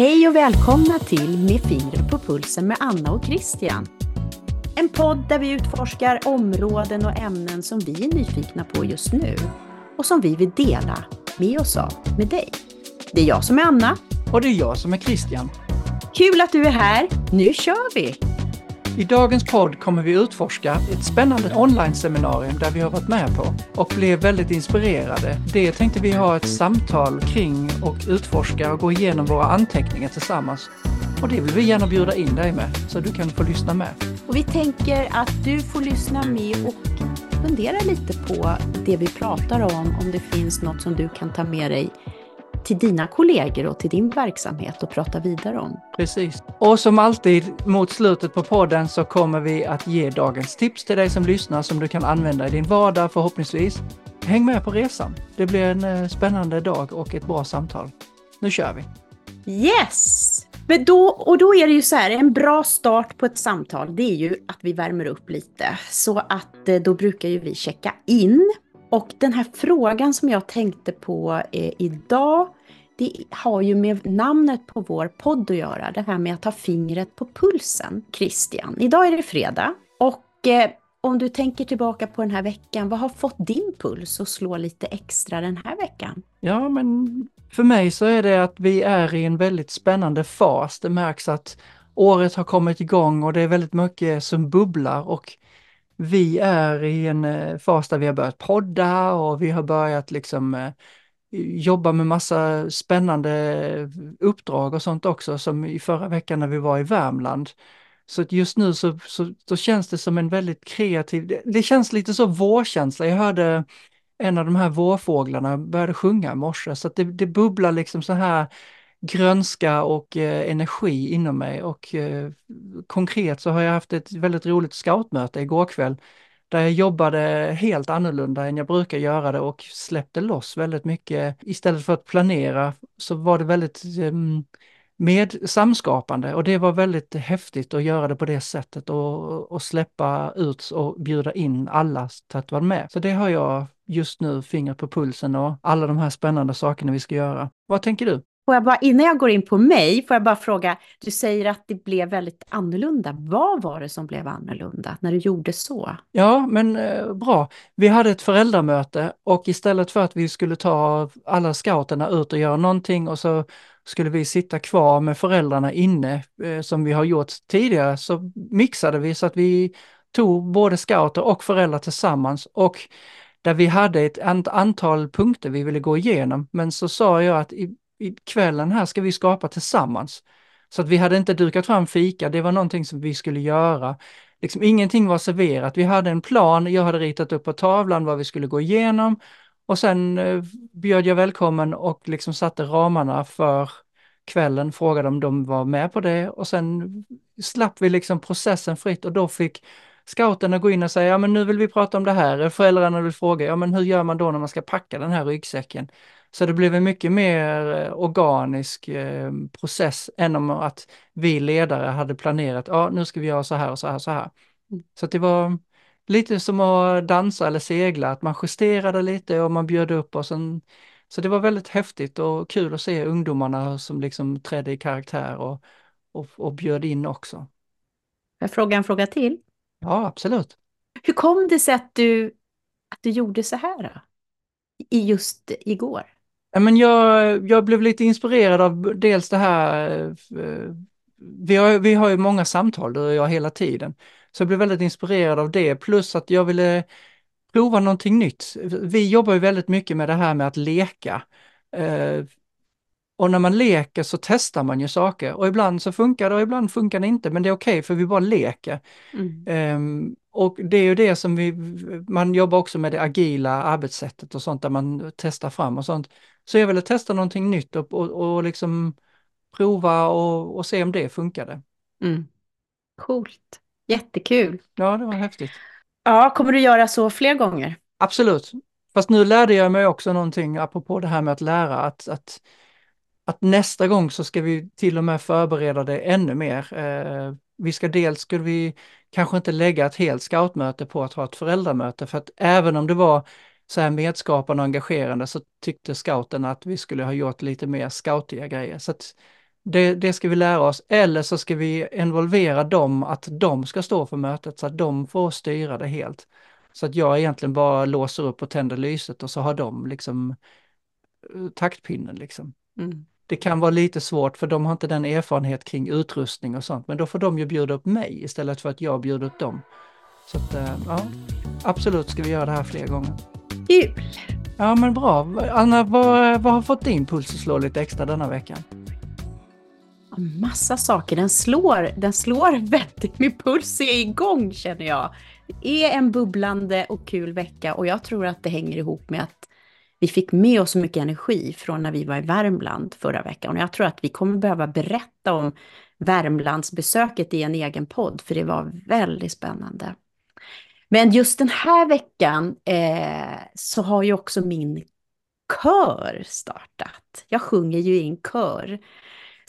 Hej och välkomna till Med fingret på pulsen med Anna och Christian. En podd där vi utforskar områden och ämnen som vi är nyfikna på just nu och som vi vill dela med oss av med dig. Det är jag som är Anna. Och det är jag som är Christian. Kul att du är här. Nu kör vi! I dagens podd kommer vi utforska ett spännande online-seminarium där vi har varit med på och blev väldigt inspirerade. Det tänkte vi ha ett samtal kring och utforska och gå igenom våra anteckningar tillsammans. Och det vill vi gärna bjuda in dig med, så du kan få lyssna med. Och vi tänker att du får lyssna med och fundera lite på det vi pratar om, om det finns något som du kan ta med dig till dina kollegor och till din verksamhet och prata vidare om. Precis. Och som alltid mot slutet på podden så kommer vi att ge dagens tips till dig som lyssnar som du kan använda i din vardag förhoppningsvis. Häng med på resan. Det blir en eh, spännande dag och ett bra samtal. Nu kör vi! Yes! Men då, och då är det ju så här, en bra start på ett samtal, det är ju att vi värmer upp lite. Så att eh, då brukar ju vi checka in och den här frågan som jag tänkte på eh, idag, det har ju med namnet på vår podd att göra. Det här med att ha fingret på pulsen, Christian. Idag är det fredag och eh, om du tänker tillbaka på den här veckan, vad har fått din puls att slå lite extra den här veckan? Ja, men för mig så är det att vi är i en väldigt spännande fas. Det märks att året har kommit igång och det är väldigt mycket som bubblar och vi är i en eh, fas där vi har börjat podda och vi har börjat liksom eh, jobba med massa spännande eh, uppdrag och sånt också som i förra veckan när vi var i Värmland. Så just nu så, så, då känns det som en väldigt kreativ, det, det, känns lite så vårkänsla. Jag hörde en av de här vårfåglarna började sjunga i morse så att det, det bubblar liksom så här grönska och eh, energi inom mig och eh, konkret så har jag haft ett väldigt roligt scoutmöte igår kväll där jag jobbade helt annorlunda än jag brukar göra det och släppte loss väldigt mycket. Istället för att planera så var det väldigt eh, med samskapande och det var väldigt häftigt att göra det på det sättet och, och släppa ut och bjuda in alla att vara med. Så det har jag just nu fingret på pulsen och alla de här spännande sakerna vi ska göra. Vad tänker du? Får jag bara, innan jag går in på mig, får jag bara fråga, du säger att det blev väldigt annorlunda. Vad var det som blev annorlunda när du gjorde så? Ja, men eh, bra. Vi hade ett föräldramöte och istället för att vi skulle ta alla scouterna ut och göra någonting och så skulle vi sitta kvar med föräldrarna inne eh, som vi har gjort tidigare så mixade vi så att vi tog både scouter och föräldrar tillsammans och där vi hade ett antal punkter vi ville gå igenom. Men så sa jag att i, kvällen här ska vi skapa tillsammans. Så att vi hade inte dukat fram fika, det var någonting som vi skulle göra. Liksom ingenting var serverat. Vi hade en plan, jag hade ritat upp på tavlan vad vi skulle gå igenom och sen eh, bjöd jag välkommen och liksom satte ramarna för kvällen, frågade om de var med på det och sen slapp vi liksom processen fritt och då fick scouterna gå in och säga, ja men nu vill vi prata om det här. Föräldrarna vill fråga, ja men hur gör man då när man ska packa den här ryggsäcken? Så det blev en mycket mer eh, organisk eh, process än om att vi ledare hade planerat, ja nu ska vi göra så här och så här och så här. Mm. Så det var lite som att dansa eller segla, att man justerade lite och man bjöd upp och sen så det var väldigt häftigt och kul att se ungdomarna som liksom trädde i karaktär och, och, och bjöd in också. Jag frågar en fråga till. Ja, absolut. Hur kom det sig att du, att du gjorde så här då? I just igår? Men jag, jag blev lite inspirerad av dels det här, eh, vi har, vi har ju många samtal du och jag hela tiden, så jag blev väldigt inspirerad av det, plus att jag ville prova någonting nytt. Vi jobbar ju väldigt mycket med det här med att leka. Eh, och när man leker så testar man ju saker och ibland så funkar det och ibland funkar det inte, men det är okej okay, för vi bara leker. Mm. Um, och det är ju det som vi, man jobbar också med det agila arbetssättet och sånt där man testar fram och sånt. Så jag ville testa någonting nytt och, och, och liksom prova och, och, se om det funkade. Mm. Coolt, jättekul. Ja, det var häftigt. Ja, kommer du göra så fler gånger? Absolut. Fast nu lärde jag mig också någonting apropå det här med att lära att, att att nästa gång så ska vi till och med förbereda det ännu mer. Eh, vi ska dels, skulle vi kanske inte lägga ett helt scoutmöte på att ha ett föräldramöte för att även om det var så här medskapande och engagerande så tyckte scouten att vi skulle ha gjort lite mer scoutiga grejer. Så Det, det ska vi lära oss, eller så ska vi involvera dem att de ska stå för mötet så att de får styra det helt. Så att jag egentligen bara låser upp och tänder lyset och så har de liksom eh, taktpinnen liksom. Mm. Det kan vara lite svårt för de har inte den erfarenhet kring utrustning och sånt, men då får de ju bjuda upp mig istället för att jag bjuder upp dem. Så att, eh, ja, absolut ska vi göra det här fler gånger. Kul! Ja men bra. Anna, vad, vad har fått din puls att slå lite extra denna veckan? Massa saker. Den slår, den slår väldigt. Min puls är igång känner jag. Det är en bubblande och kul vecka och jag tror att det hänger ihop med att vi fick med oss så mycket energi från när vi var i Värmland förra veckan. Och jag tror att vi kommer behöva berätta om Värmlandsbesöket i en egen podd, för det var väldigt spännande. Men just den här veckan eh, så har ju också min kör startat. Jag sjunger ju i en kör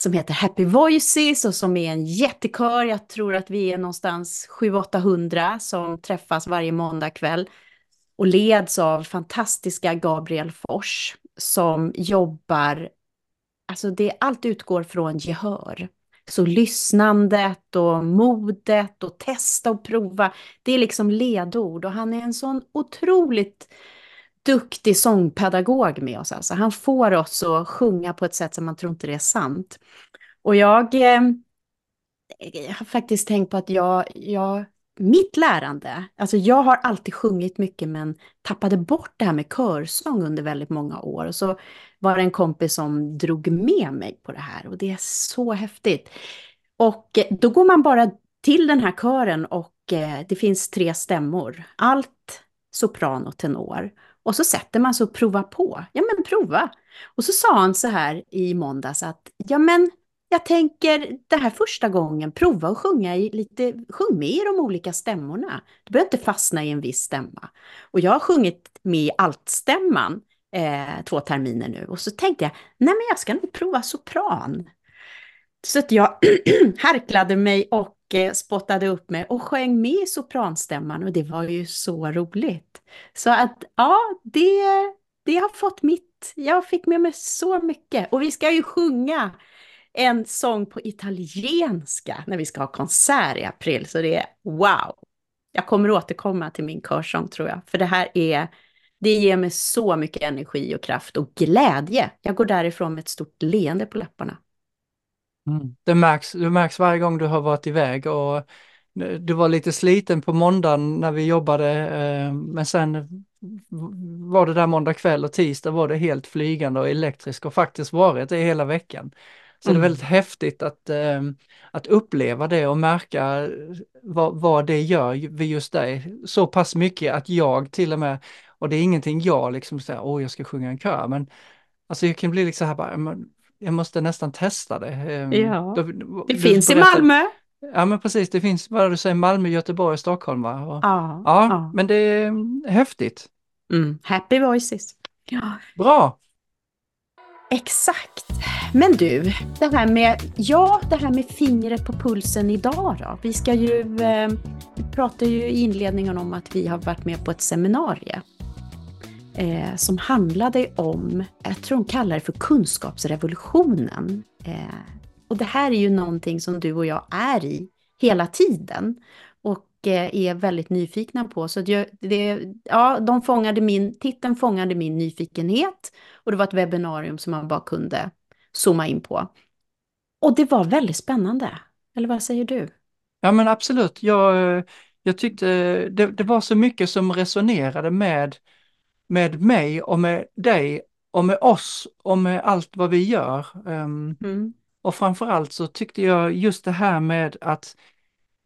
som heter Happy Voices och som är en jättekör. Jag tror att vi är någonstans 700-800 som träffas varje måndag kväll och leds av fantastiska Gabriel Fors som jobbar, alltså det, allt utgår från gehör. Så lyssnandet och modet och testa och prova, det är liksom ledord och han är en sån otroligt duktig sångpedagog med oss. Alltså. Han får oss att sjunga på ett sätt som man tror inte det är sant. Och jag, eh, jag har faktiskt tänkt på att jag, jag mitt lärande, alltså jag har alltid sjungit mycket men tappade bort det här med körsång under väldigt många år. Och så var det en kompis som drog med mig på det här och det är så häftigt. Och eh, då går man bara till den här kören och eh, det finns tre stämmor. Allt, sopran och tenor. Och så sätter man sig och provar på. Ja men prova. Och så sa han så här i måndags att ja men jag tänker det här första gången, prova att sjunga i lite, sjung med i de olika stämmorna. Du behöver inte fastna i en viss stämma. Och jag har sjungit med i altstämman eh, två terminer nu och så tänkte jag, nej men jag ska nog prova sopran. Så att jag harklade mig och eh, spottade upp mig och sjöng med i sopranstämman och det var ju så roligt. Så att ja, det, det har fått mitt, jag fick med mig så mycket och vi ska ju sjunga en sång på italienska när vi ska ha konsert i april. Så det är wow! Jag kommer återkomma till min körsång tror jag. För det här är, det ger mig så mycket energi och kraft och glädje. Jag går därifrån med ett stort leende på läpparna. Mm. Det, märks, det märks varje gång du har varit iväg och du var lite sliten på måndagen när vi jobbade, eh, men sen var det där måndag kväll och tisdag var det helt flygande och elektriskt och faktiskt varit det hela veckan. Så mm. det är väldigt häftigt att, eh, att uppleva det och märka vad, vad det gör vid just dig. Så pass mycket att jag till och med, och det är ingenting jag liksom säger, åh jag ska sjunga en kör, men alltså jag kan bli liksom här bara, jag måste nästan testa det. Eh, ja, då, det finns i Malmö. Ja men precis, det finns vad du säger, Malmö, Göteborg, Stockholm va? Och, ja, ja, ja, men det är häftigt. Mm. Happy voices. Ja. Bra! Exakt. Men du, det här med, ja, det här med fingret på pulsen idag då. Vi ska ju, eh, vi pratade ju i inledningen om att vi har varit med på ett seminarium eh, som handlade om, jag tror de kallar det för kunskapsrevolutionen. Eh, och det här är ju någonting som du och jag är i hela tiden och eh, är väldigt nyfikna på. Så det, det, ja, de fångade min, titeln fångade min nyfikenhet och det var ett webbinarium som man bara kunde zooma in på. Och det var väldigt spännande. Eller vad säger du? Ja men absolut. Jag, eh, jag tyckte eh, det, det var så mycket som resonerade med, med mig och med dig och med oss och med allt vad vi gör. Um, mm. Och framförallt så tyckte jag just det här med att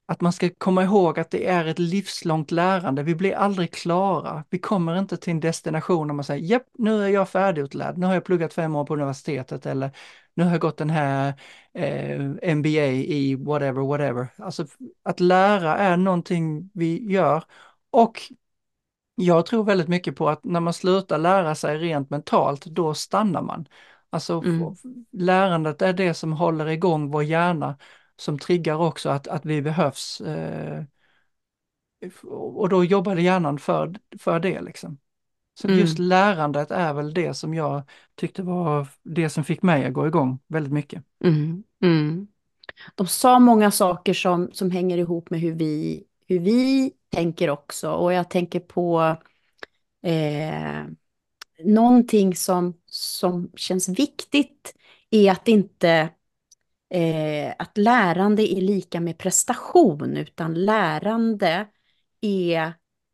att man ska komma ihåg att det är ett livslångt lärande. Vi blir aldrig klara. Vi kommer inte till en destination där man säger, japp, nu är jag färdigutlärd. Nu har jag pluggat fem år på universitetet eller nu har jag gått den här eh, MBA i whatever, whatever. Alltså att lära är någonting vi gör. Och jag tror väldigt mycket på att när man slutar lära sig rent mentalt, då stannar man. Alltså mm. lärandet är det som håller igång vår hjärna som triggar också att, att vi behövs. Eh, och då jobbade hjärnan för, för det liksom. Så just lärandet är väl det som jag tyckte var det som fick mig att gå igång väldigt mycket. Mm, mm. De sa många saker som, som hänger ihop med hur vi, hur vi tänker också. Och jag tänker på eh, någonting som, som känns viktigt är att inte eh, att lärande är lika med prestation, utan lärande är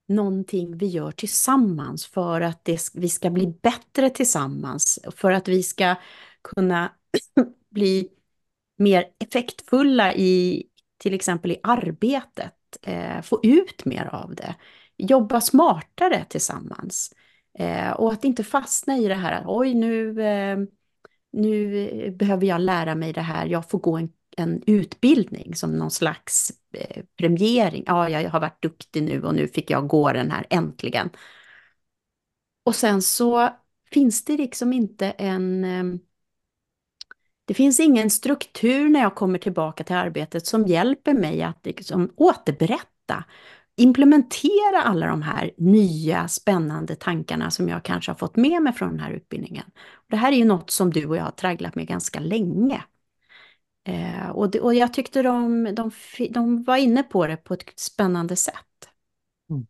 någonting vi gör tillsammans för att det, vi ska bli bättre tillsammans, för att vi ska kunna bli mer effektfulla i till exempel i arbetet, eh, få ut mer av det, jobba smartare tillsammans. Eh, och att inte fastna i det här, oj nu, eh, nu behöver jag lära mig det här, jag får gå en, en utbildning som någon slags eh, premiering. Ja, jag har varit duktig nu och nu fick jag gå den här äntligen. Och sen så finns det liksom inte en... Eh, det finns ingen struktur när jag kommer tillbaka till arbetet som hjälper mig att liksom återberätta implementera alla de här nya spännande tankarna som jag kanske har fått med mig från den här utbildningen. Det här är ju något som du och jag har tragglat med ganska länge. Eh, och, det, och jag tyckte de, de, de var inne på det på ett spännande sätt. Mm.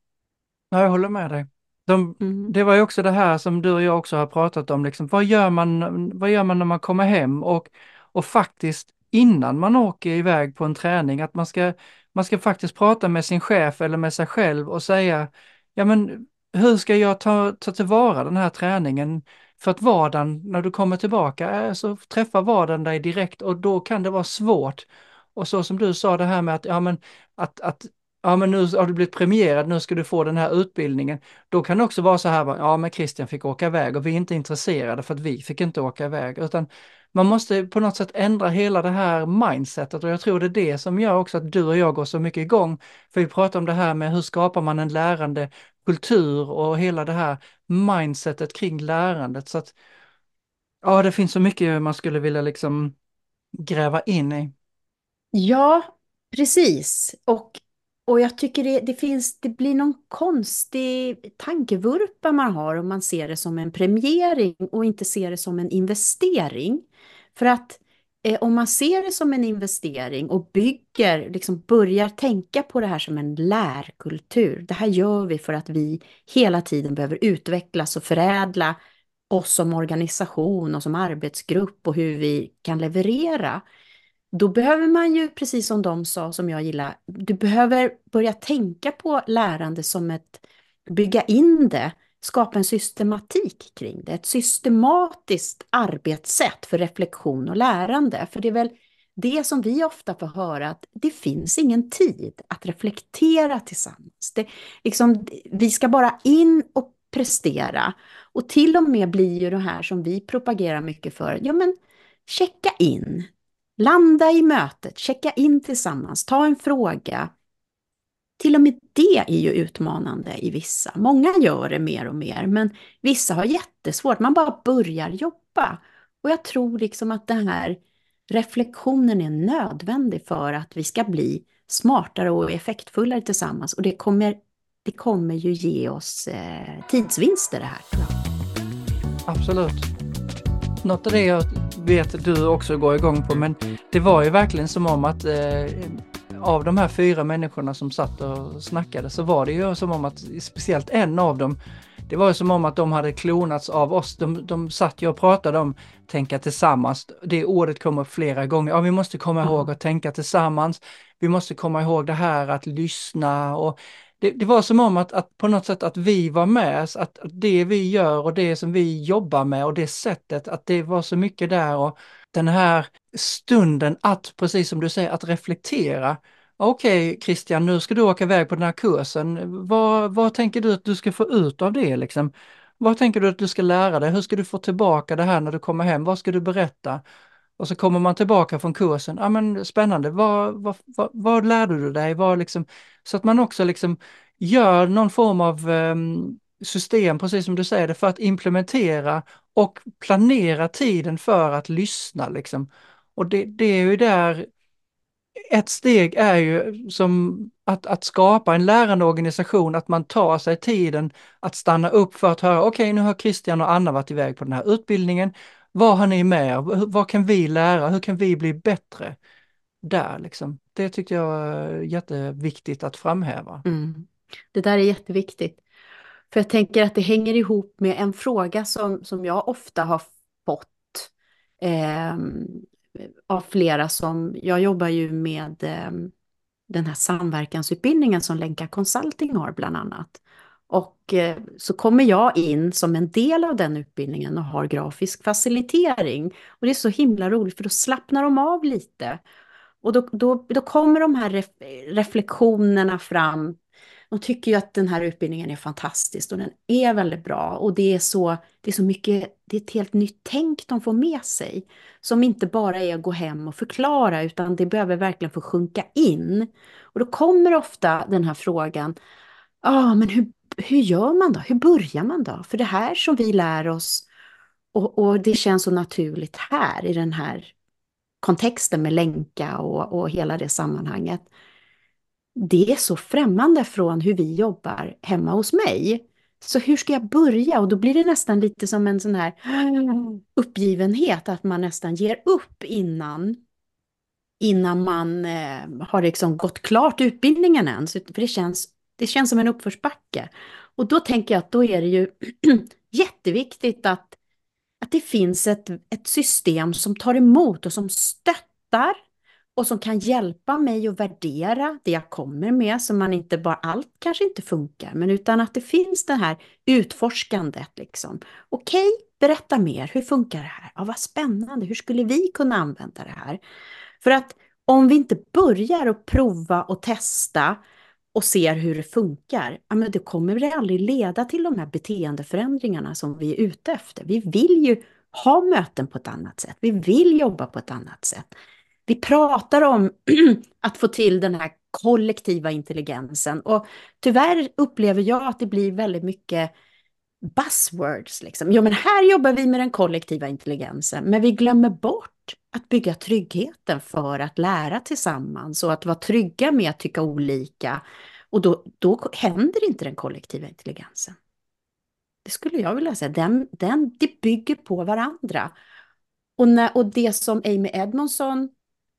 Jag håller med dig. De, mm. Det var ju också det här som du och jag också har pratat om, liksom, vad, gör man, vad gör man när man kommer hem? Och, och faktiskt innan man åker iväg på en träning, att man ska man ska faktiskt prata med sin chef eller med sig själv och säga, ja men hur ska jag ta, ta tillvara den här träningen? För att vardagen, när du kommer tillbaka, äh, så träffar vardagen dig direkt och då kan det vara svårt. Och så som du sa det här med att, ja men, att, att ja men nu har du blivit premierad, nu ska du få den här utbildningen. Då kan det också vara så här, ja men Christian fick åka iväg och vi är inte intresserade för att vi fick inte åka iväg. Utan man måste på något sätt ändra hela det här mindsetet och jag tror det är det som gör också att du och jag går så mycket igång. För vi pratar om det här med hur skapar man en lärande kultur och hela det här mindsetet kring lärandet. Så att ja, det finns så mycket man skulle vilja liksom gräva in i. Ja, precis. Och och jag tycker det, det, finns, det blir någon konstig tankevurpa man har om man ser det som en premiering och inte ser det som en investering. För att eh, om man ser det som en investering och bygger, liksom börjar tänka på det här som en lärkultur. Det här gör vi för att vi hela tiden behöver utvecklas och förädla oss som organisation och som arbetsgrupp och hur vi kan leverera. Då behöver man ju, precis som de sa, som jag gillar, du behöver börja tänka på lärande som ett, bygga in det, skapa en systematik kring det, ett systematiskt arbetssätt för reflektion och lärande. För det är väl det som vi ofta får höra, att det finns ingen tid att reflektera tillsammans. Det, liksom, vi ska bara in och prestera. Och till och med blir ju det här som vi propagerar mycket för, ja men checka in, Landa i mötet, checka in tillsammans, ta en fråga. Till och med det är ju utmanande i vissa. Många gör det mer och mer, men vissa har jättesvårt. Man bara börjar jobba. Och jag tror liksom att den här reflektionen är nödvändig för att vi ska bli smartare och effektfullare tillsammans. Och det kommer, det kommer ju ge oss eh, tidsvinster det här. Absolut. Något av det jag vet du också går igång på, men det var ju verkligen som om att eh, av de här fyra människorna som satt och snackade så var det ju som om att speciellt en av dem det var ju som om att de hade klonats av oss. De, de satt ju och pratade om tänka tillsammans. Det ordet kommer flera gånger. Ja, vi måste komma ihåg att tänka tillsammans. Vi måste komma ihåg det här att lyssna och det, det, var som om att, att, på något sätt att vi var med, att, att det vi gör och det som vi jobbar med och det sättet, att det var så mycket där och den här stunden att, precis som du säger, att reflektera. Okej okay, Christian, nu ska du åka iväg på den här kursen. Vad, vad tänker du att du ska få ut av det liksom? Vad tänker du att du ska lära dig? Hur ska du få tillbaka det här när du kommer hem? Vad ska du berätta? Och så kommer man tillbaka från kursen. Ja men spännande, vad, vad, vad, vad lärde du dig? Vad liksom, så att man också liksom gör någon form av um, system, precis som du säger, för att implementera och planera tiden för att lyssna. Liksom. Och det, det är ju där ett steg är ju som att, att skapa en lärande organisation, att man tar sig tiden att stanna upp för att höra, okej okay, nu har Christian och Anna varit iväg på den här utbildningen, vad har ni med? Vad kan vi lära? Hur kan vi bli bättre? Där liksom. Det tyckte jag var jätteviktigt att framhäva. Mm. Det där är jätteviktigt. För jag tänker att det hänger ihop med en fråga som, som jag ofta har fått eh, av flera som, jag jobbar ju med eh, den här samverkansutbildningen som Länka Consulting har bland annat. Och eh, så kommer jag in som en del av den utbildningen och har grafisk facilitering. Och det är så himla roligt för då slappnar de av lite. Och då, då, då kommer de här ref, reflektionerna fram de tycker ju att den här utbildningen är fantastisk och den är väldigt bra och det är så, det är så mycket, det är ett helt nytt tänk de får med sig. Som inte bara är att gå hem och förklara utan det behöver verkligen få sjunka in. Och då kommer ofta den här frågan, ah, men hur, hur gör man då? Hur börjar man då? För det här som vi lär oss och, och det känns så naturligt här i den här kontexten med länka och, och hela det sammanhanget det är så främmande från hur vi jobbar hemma hos mig. Så hur ska jag börja? Och då blir det nästan lite som en sån här uppgivenhet, att man nästan ger upp innan, innan man eh, har liksom gått klart utbildningen ens. För det känns, det känns som en uppförsbacke. Och då tänker jag att då är det ju jätteviktigt att, att det finns ett, ett system som tar emot och som stöttar och som kan hjälpa mig att värdera det jag kommer med, så man inte bara, allt kanske inte funkar, men utan att det finns det här utforskandet liksom. Okej, berätta mer, hur funkar det här? Ja, vad spännande, hur skulle vi kunna använda det här? För att om vi inte börjar att prova och testa och ser hur det funkar, ja, men då kommer det aldrig leda till de här beteendeförändringarna som vi är ute efter. Vi vill ju ha möten på ett annat sätt, vi vill jobba på ett annat sätt. Vi pratar om att få till den här kollektiva intelligensen och tyvärr upplever jag att det blir väldigt mycket buzzwords. Liksom. Ja, men här jobbar vi med den kollektiva intelligensen, men vi glömmer bort att bygga tryggheten för att lära tillsammans och att vara trygga med att tycka olika. Och då, då händer inte den kollektiva intelligensen. Det skulle jag vilja säga. Den, den, det bygger på varandra. Och, när, och det som Amy Edmondson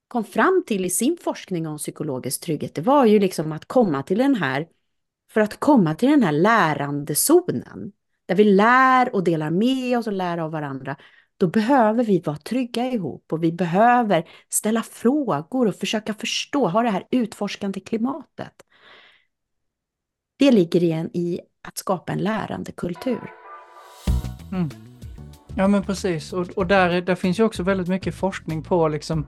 kom fram till i sin forskning om psykologisk trygghet, det var ju liksom att komma till den här, för att komma till den här lärandezonen, där vi lär och delar med oss och lär av varandra, då behöver vi vara trygga ihop och vi behöver ställa frågor och försöka förstå, ha det här utforskande klimatet. Det ligger igen i att skapa en lärande kultur. Mm. Ja men precis och, och där, där finns ju också väldigt mycket forskning på liksom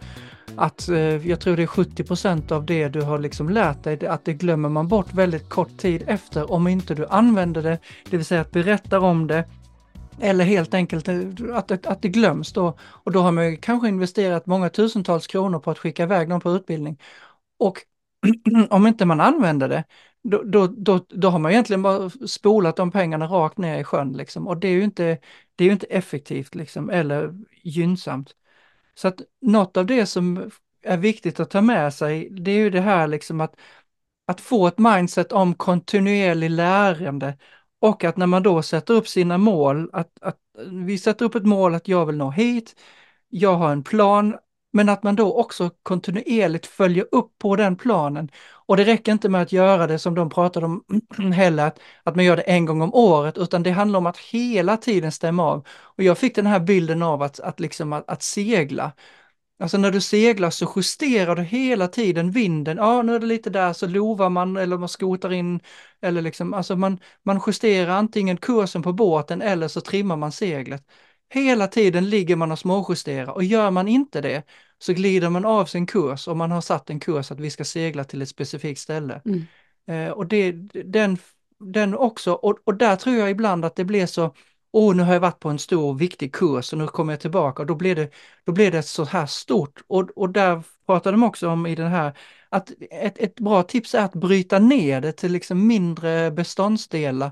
att eh, jag tror det är 70% av det du har liksom lärt dig, att det glömmer man bort väldigt kort tid efter om inte du använder det, det vill säga att berättar om det, eller helt enkelt eh, att, att det glöms då. Och då har man ju kanske investerat många tusentals kronor på att skicka iväg någon på utbildning. Och om inte man använder det, då, då, då, då, har man egentligen bara spolat de pengarna rakt ner i sjön. Liksom. Och det är ju inte, det är inte effektivt liksom, eller gynnsamt. Så att något av det som är viktigt att ta med sig, det är ju det här liksom att, att få ett mindset om kontinuerlig lärande och att när man då sätter upp sina mål, att, att vi sätter upp ett mål att jag vill nå hit, jag har en plan, men att man då också kontinuerligt följer upp på den planen. Och det räcker inte med att göra det som de pratade om heller, att, att man gör det en gång om året, utan det handlar om att hela tiden stämma av. Och jag fick den här bilden av att, att, liksom, att, att segla. Alltså när du seglar så justerar du hela tiden vinden. Ja, nu är det lite där så lovar man eller man skotar in. Eller liksom, alltså man, man justerar antingen kursen på båten eller så trimmar man seglet. Hela tiden ligger man och småjusterar och gör man inte det så glider man av sin kurs om man har satt en kurs att vi ska segla till ett specifikt ställe. Mm. Eh, och det, den, den också, och, och där tror jag ibland att det blir så, åh nu har jag varit på en stor viktig kurs och nu kommer jag tillbaka och då blir det, då blir det så här stort. Och, och där pratar de också om i den här, att ett, ett bra tips är att bryta ner det till liksom mindre beståndsdelar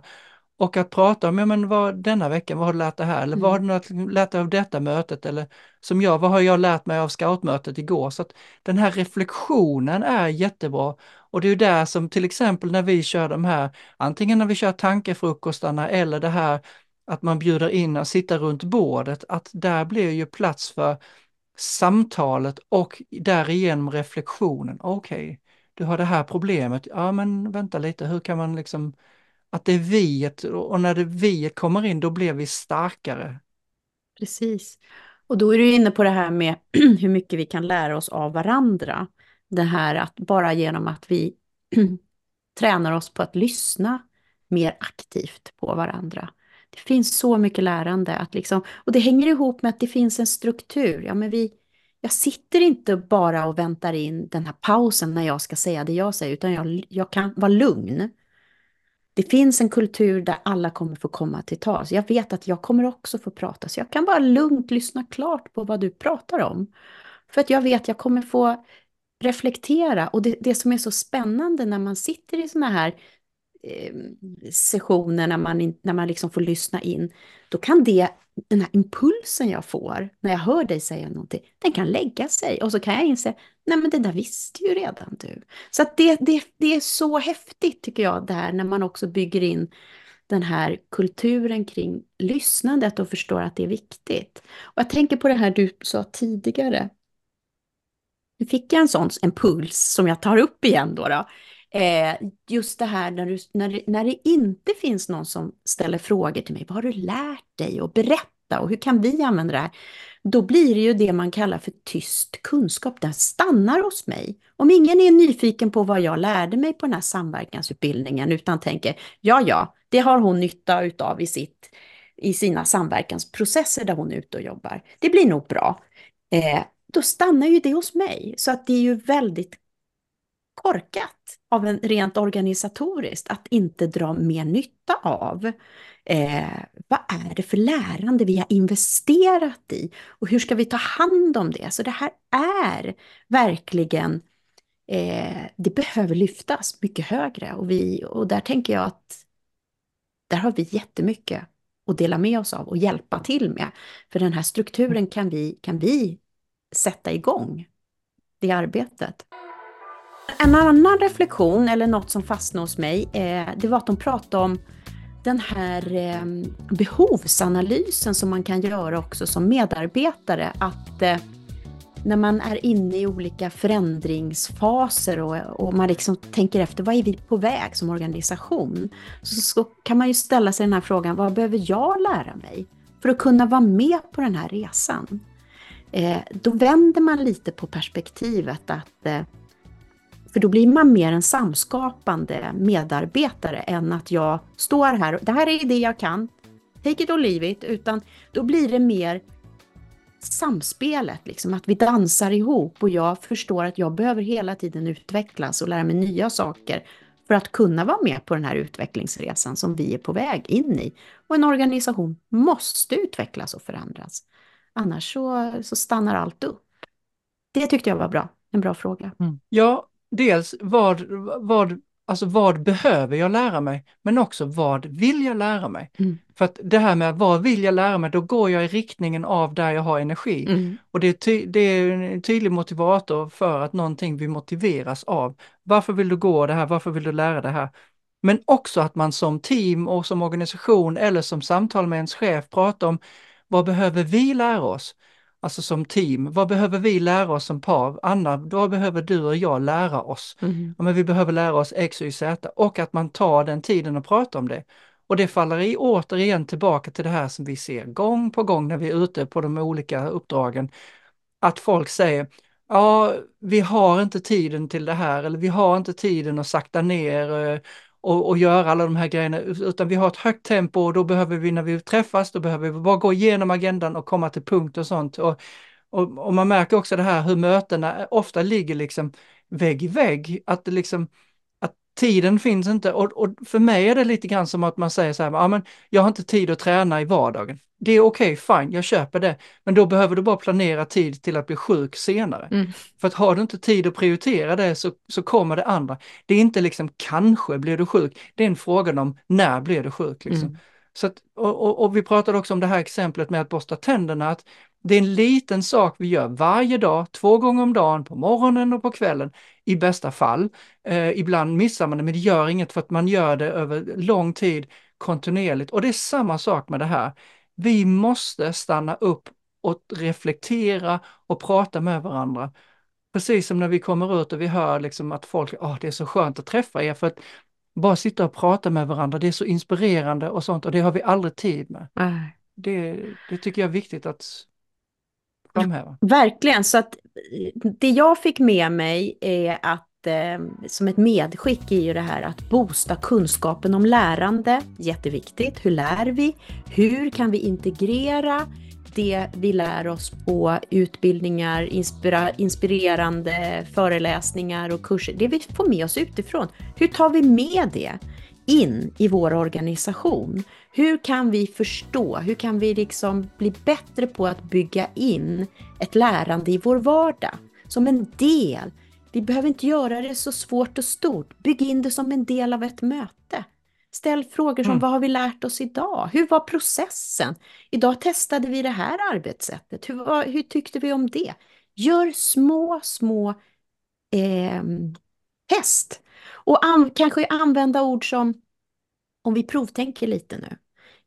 Och att prata om, ja men vad, denna veckan, vad har du lärt dig här? Eller vad har du lärt dig av detta mötet? Eller som jag, vad har jag lärt mig av scoutmötet igår? Så att den här reflektionen är jättebra. Och det är ju där som till exempel när vi kör de här, antingen när vi kör tankefrukostarna eller det här att man bjuder in att sitta runt bordet, att där blir ju plats för samtalet och därigenom reflektionen. Okej, okay, du har det här problemet. Ja, men vänta lite, hur kan man liksom att det är viet och när det viet kommer in då blir vi starkare. Precis. Och då är du inne på det här med hur mycket vi kan lära oss av varandra. Det här att bara genom att vi tränar oss på att lyssna mer aktivt på varandra. Det finns så mycket lärande att liksom, och det hänger ihop med att det finns en struktur. Ja, men vi, jag sitter inte bara och väntar in den här pausen när jag ska säga det jag säger, utan jag, jag kan vara lugn. Det finns en kultur där alla kommer få komma till tals. Jag vet att jag kommer också få prata, så jag kan bara lugnt lyssna klart på vad du pratar om. För att jag vet att jag kommer få reflektera. Och det, det som är så spännande när man sitter i såna här Eh, sessioner, när man, när man liksom får lyssna in, då kan det, den här impulsen jag får när jag hör dig säga någonting, den kan lägga sig. Och så kan jag inse, nej men det där visste ju redan du. Så att det, det, det är så häftigt tycker jag, där när man också bygger in den här kulturen kring lyssnandet och förstår att det är viktigt. Och jag tänker på det här du sa tidigare. Nu fick jag en sån en puls som jag tar upp igen då. då. Eh, just det här när, du, när, det, när det inte finns någon som ställer frågor till mig. Vad har du lärt dig? Och berätta och hur kan vi använda det här? Då blir det ju det man kallar för tyst kunskap. Den stannar hos mig. Om ingen är nyfiken på vad jag lärde mig på den här samverkansutbildningen utan tänker ja, ja, det har hon nytta utav i, sitt, i sina samverkansprocesser där hon är ute och jobbar. Det blir nog bra. Eh, då stannar ju det hos mig. Så att det är ju väldigt korkat av en rent organisatoriskt att inte dra mer nytta av. Eh, vad är det för lärande vi har investerat i och hur ska vi ta hand om det? Så det här är verkligen, eh, det behöver lyftas mycket högre och, vi, och där tänker jag att där har vi jättemycket att dela med oss av och hjälpa till med. För den här strukturen kan vi, kan vi sätta igång, det arbetet. En annan reflektion, eller något som fastnade hos mig, eh, det var att de pratade om den här eh, behovsanalysen som man kan göra också som medarbetare. Att eh, när man är inne i olika förändringsfaser och, och man liksom tänker efter, vad är vi på väg som organisation? Så, så kan man ju ställa sig den här frågan, vad behöver jag lära mig för att kunna vara med på den här resan? Eh, då vänder man lite på perspektivet att eh, för då blir man mer en samskapande medarbetare än att jag står här och det här är det jag kan, take it or leave it, utan då blir det mer samspelet, liksom, att vi dansar ihop och jag förstår att jag behöver hela tiden utvecklas och lära mig nya saker för att kunna vara med på den här utvecklingsresan som vi är på väg in i. Och en organisation måste utvecklas och förändras. Annars så, så stannar allt upp. Det tyckte jag var bra, en bra fråga. Mm. Ja, dels vad, vad, alltså vad behöver jag lära mig, men också vad vill jag lära mig? Mm. För att det här med vad vill jag lära mig, då går jag i riktningen av där jag har energi. Mm. Och det är, ty, det är en tydlig motivator för att någonting vi motiveras av. Varför vill du gå det här? Varför vill du lära det här? Men också att man som team och som organisation eller som samtal med ens chef pratar om vad behöver vi lära oss? Alltså som team, vad behöver vi lära oss som par? Anna, vad behöver du och jag lära oss? Mm. Ja, men vi behöver lära oss X, Y, Z och att man tar den tiden och pratar om det. Och det faller i återigen tillbaka till det här som vi ser gång på gång när vi är ute på de olika uppdragen. Att folk säger, ja, vi har inte tiden till det här eller vi har inte tiden att sakta ner eh, och, och göra alla de här grejerna, utan vi har ett högt tempo och då behöver vi när vi träffas, då behöver vi bara gå igenom agendan och komma till punkt och sånt. Och, och, och man märker också det här hur mötena ofta ligger liksom vägg i vägg, att det liksom tiden finns inte och, och, för mig är det lite grann som att man säger så här, ja men jag har inte tid att träna i vardagen. Det är okej, okay, fine, jag köper det. Men då behöver du bara planera tid till att bli sjuk senare. Mm. För att har du inte tid att prioritera det så, så kommer det andra. Det är inte liksom kanske blir du sjuk, det är en fråga om när blir du sjuk. Liksom. Mm. Så att, och, och, och, vi pratade också om det här exemplet med att borsta tänderna, att det är en liten sak vi gör varje dag, två gånger om dagen, på morgonen och på kvällen i bästa fall. Eh, ibland missar man det, men det gör inget för att man gör det över lång tid kontinuerligt. Och det är samma sak med det här. Vi måste stanna upp och reflektera och prata med varandra. Precis som när vi kommer ut och vi hör liksom att folk, oh, det är så skönt att träffa er för att bara sitta och prata med varandra, det är så inspirerande och sånt och det har vi aldrig tid med. Nej. Det, det tycker jag är viktigt att framhäva. Verkligen, så att det jag fick med mig är att eh, som ett medskick är ju det här att boosta kunskapen om lärande, jätteviktigt. Hur lär vi? Hur kan vi integrera det vi lär oss på utbildningar, inspirerande föreläsningar och kurser, det vi får med oss utifrån. Hur tar vi med det in i vår organisation? Hur kan vi förstå? Hur kan vi liksom bli bättre på att bygga in ett lärande i vår vardag som en del? Vi behöver inte göra det så svårt och stort. Bygg in det som en del av ett möte. Ställ frågor som mm. vad har vi lärt oss idag? Hur var processen? Idag testade vi det här arbetssättet. Hur, hur tyckte vi om det? Gör små, små eh, test. Och an, kanske använda ord som, om vi provtänker lite nu.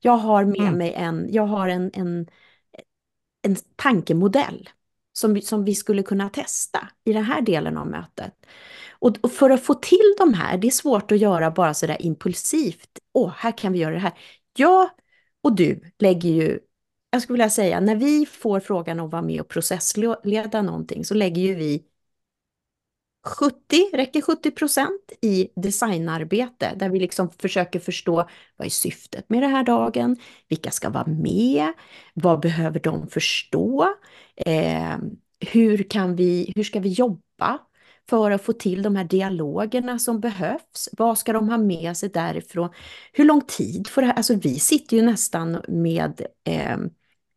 Jag har med mm. mig en, jag har en, en, en tankemodell som, som vi skulle kunna testa i den här delen av mötet. Och, och, för att få till de här, det är svårt att göra bara sådär impulsivt. Åh, här kan vi göra det här. Jag och du lägger ju, jag skulle vilja säga, när vi får frågan om att vara med och processleda någonting så lägger ju vi 70, räcker 70 procent i designarbete där vi liksom försöker förstå vad är syftet med den här dagen? Vilka ska vara med? Vad behöver de förstå? Eh, hur, kan vi, hur ska vi jobba för att få till de här dialogerna som behövs? Vad ska de ha med sig därifrån? Hur lång tid får det här? Alltså vi sitter ju nästan med eh,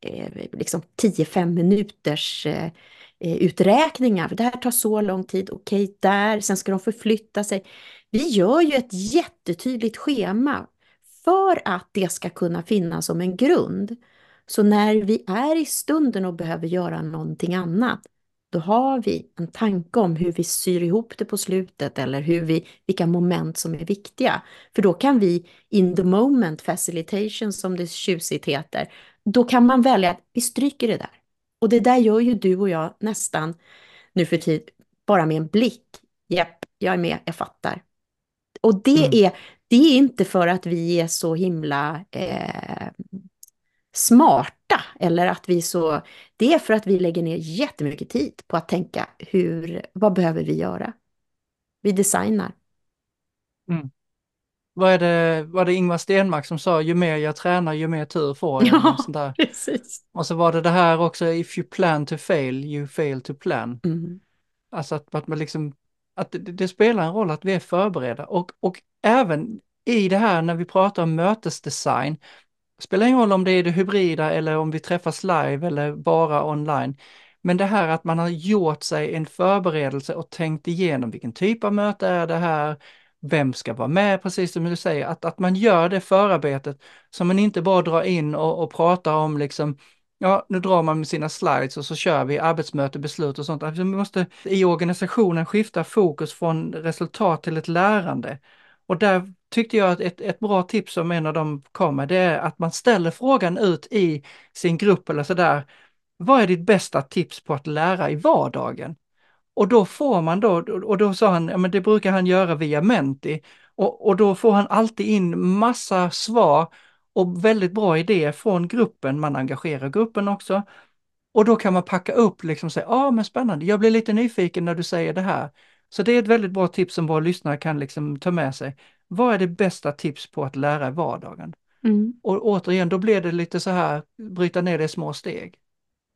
eh, liksom 10-5 minuters eh, Eh, uträkningar. Det här tar så lång tid, okej, okay, där, sen ska de förflytta sig. Vi gör ju ett jättetydligt schema för att det ska kunna finnas som en grund. Så när vi är i stunden och behöver göra någonting annat, då har vi en tanke om hur vi syr ihop det på slutet eller hur vi, vilka moment som är viktiga. För då kan vi in the moment facilitation som det tjusigt heter, då kan man välja att vi stryker det där. Och det där gör ju du och jag nästan nu för tid bara med en blick. Japp, jag är med, jag fattar. Och det, mm. är, det är inte för att vi är så himla eh, smarta eller att vi så... Det är för att vi lägger ner jättemycket tid på att tänka hur, vad behöver vi göra? Vi designar. Mm vad är det, var det Ingvar Stenmark som sa, ju mer jag tränar ju mer tur får jag. Ja, sånt där. precis. Och så var det det här också, if you plan to fail, you fail to plan. Mm. Alltså att, att man liksom, att det, det, spelar en roll att vi är förberedda och, och även i det här när vi pratar om mötesdesign, spelar ingen roll om det är det hybrida eller om vi träffas live eller bara online. Men det här att man har gjort sig en förberedelse och tänkt igenom vilken typ av möte är det här? Vem ska vara med, precis som du säger, att, att man gör det förarbetet så man inte bara drar in och, och pratar om liksom, ja, nu drar man med sina slides och så kör vi arbetsmöte, beslut och sånt. Alltså, vi måste i organisationen skifta fokus från resultat till ett lärande. Och där tyckte jag att ett, ett bra tips som en av dem kom med, det är att man ställer frågan ut i sin grupp eller sådär. Vad är ditt bästa tips på att lära i vardagen? Och då får man då, och då sa han, ja men det brukar han göra via Menti. Och, och då får han alltid in massa svar och väldigt bra idéer från gruppen, man engagerar gruppen också. Och då kan man packa upp liksom och säga, ja ah, men spännande, jag blir lite nyfiken när du säger det här. Så det är ett väldigt bra tips som våra lyssnare kan liksom ta med sig. Vad är det bästa tips på att lära i vardagen? Mm. Och återigen, då blir det lite så här, bryta ner det i små steg.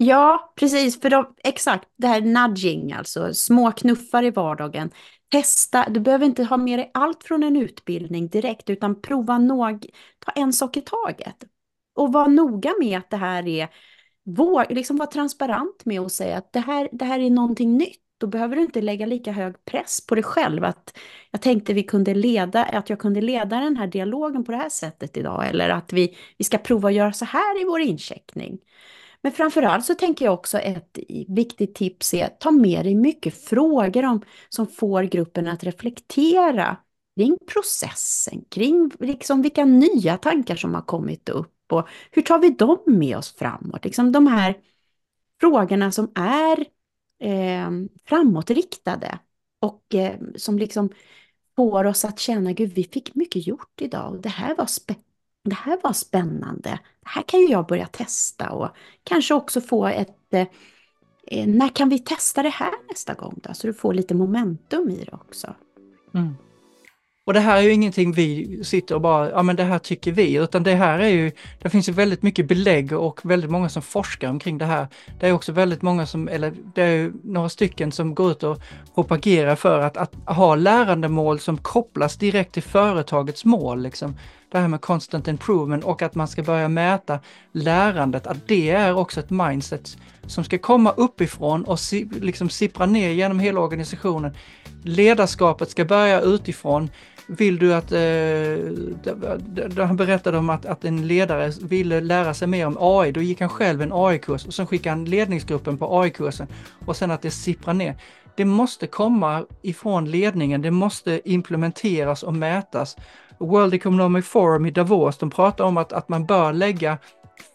Ja, precis, för de, exakt det här nudging, alltså små knuffar i vardagen. Testa, du behöver inte ha med dig allt från en utbildning direkt, utan prova någ, ta en sak i taget. Och var noga med att det här är, vår, liksom var transparent med att säga att det här, det här är någonting nytt. Då behöver du inte lägga lika hög press på dig själv. Att jag tänkte vi kunde leda, att jag kunde leda den här dialogen på det här sättet idag. Eller att vi, vi ska prova att göra så här i vår incheckning. Men framförallt så tänker jag också ett viktigt tips är att ta med dig mycket frågor om, som får gruppen att reflektera kring processen, kring liksom vilka nya tankar som har kommit upp och hur tar vi dem med oss framåt? Liksom de här frågorna som är eh, framåtriktade och eh, som liksom får oss att känna, gud vi fick mycket gjort idag och det här var spännande det här var spännande. Det här kan ju jag börja testa och kanske också få ett... Eh, eh, när kan vi testa det här nästa gång då? Så du får lite momentum i det också. Mm. Och det här är ju ingenting vi sitter och bara, ja men det här tycker vi, utan det här är ju, det finns ju väldigt mycket belägg och väldigt många som forskar omkring det här. Det är också väldigt många som, eller det är ju några stycken som går ut och propagerar för att, att ha lärandemål som kopplas direkt till företagets mål. Liksom det här med constant improvement och att man ska börja mäta lärandet, att det är också ett mindset som ska komma uppifrån och si, liksom sippra ner genom hela organisationen. Ledarskapet ska börja utifrån. Vill du att, eh, han berättade om att, att en ledare ville lära sig mer om AI, då gick han själv en AI-kurs och sen skickade han ledningsgruppen på AI-kursen och sen att det sipprar ner. Det måste komma ifrån ledningen, det måste implementeras och mätas World Economic Forum i Davos, de pratar om att, att man bör lägga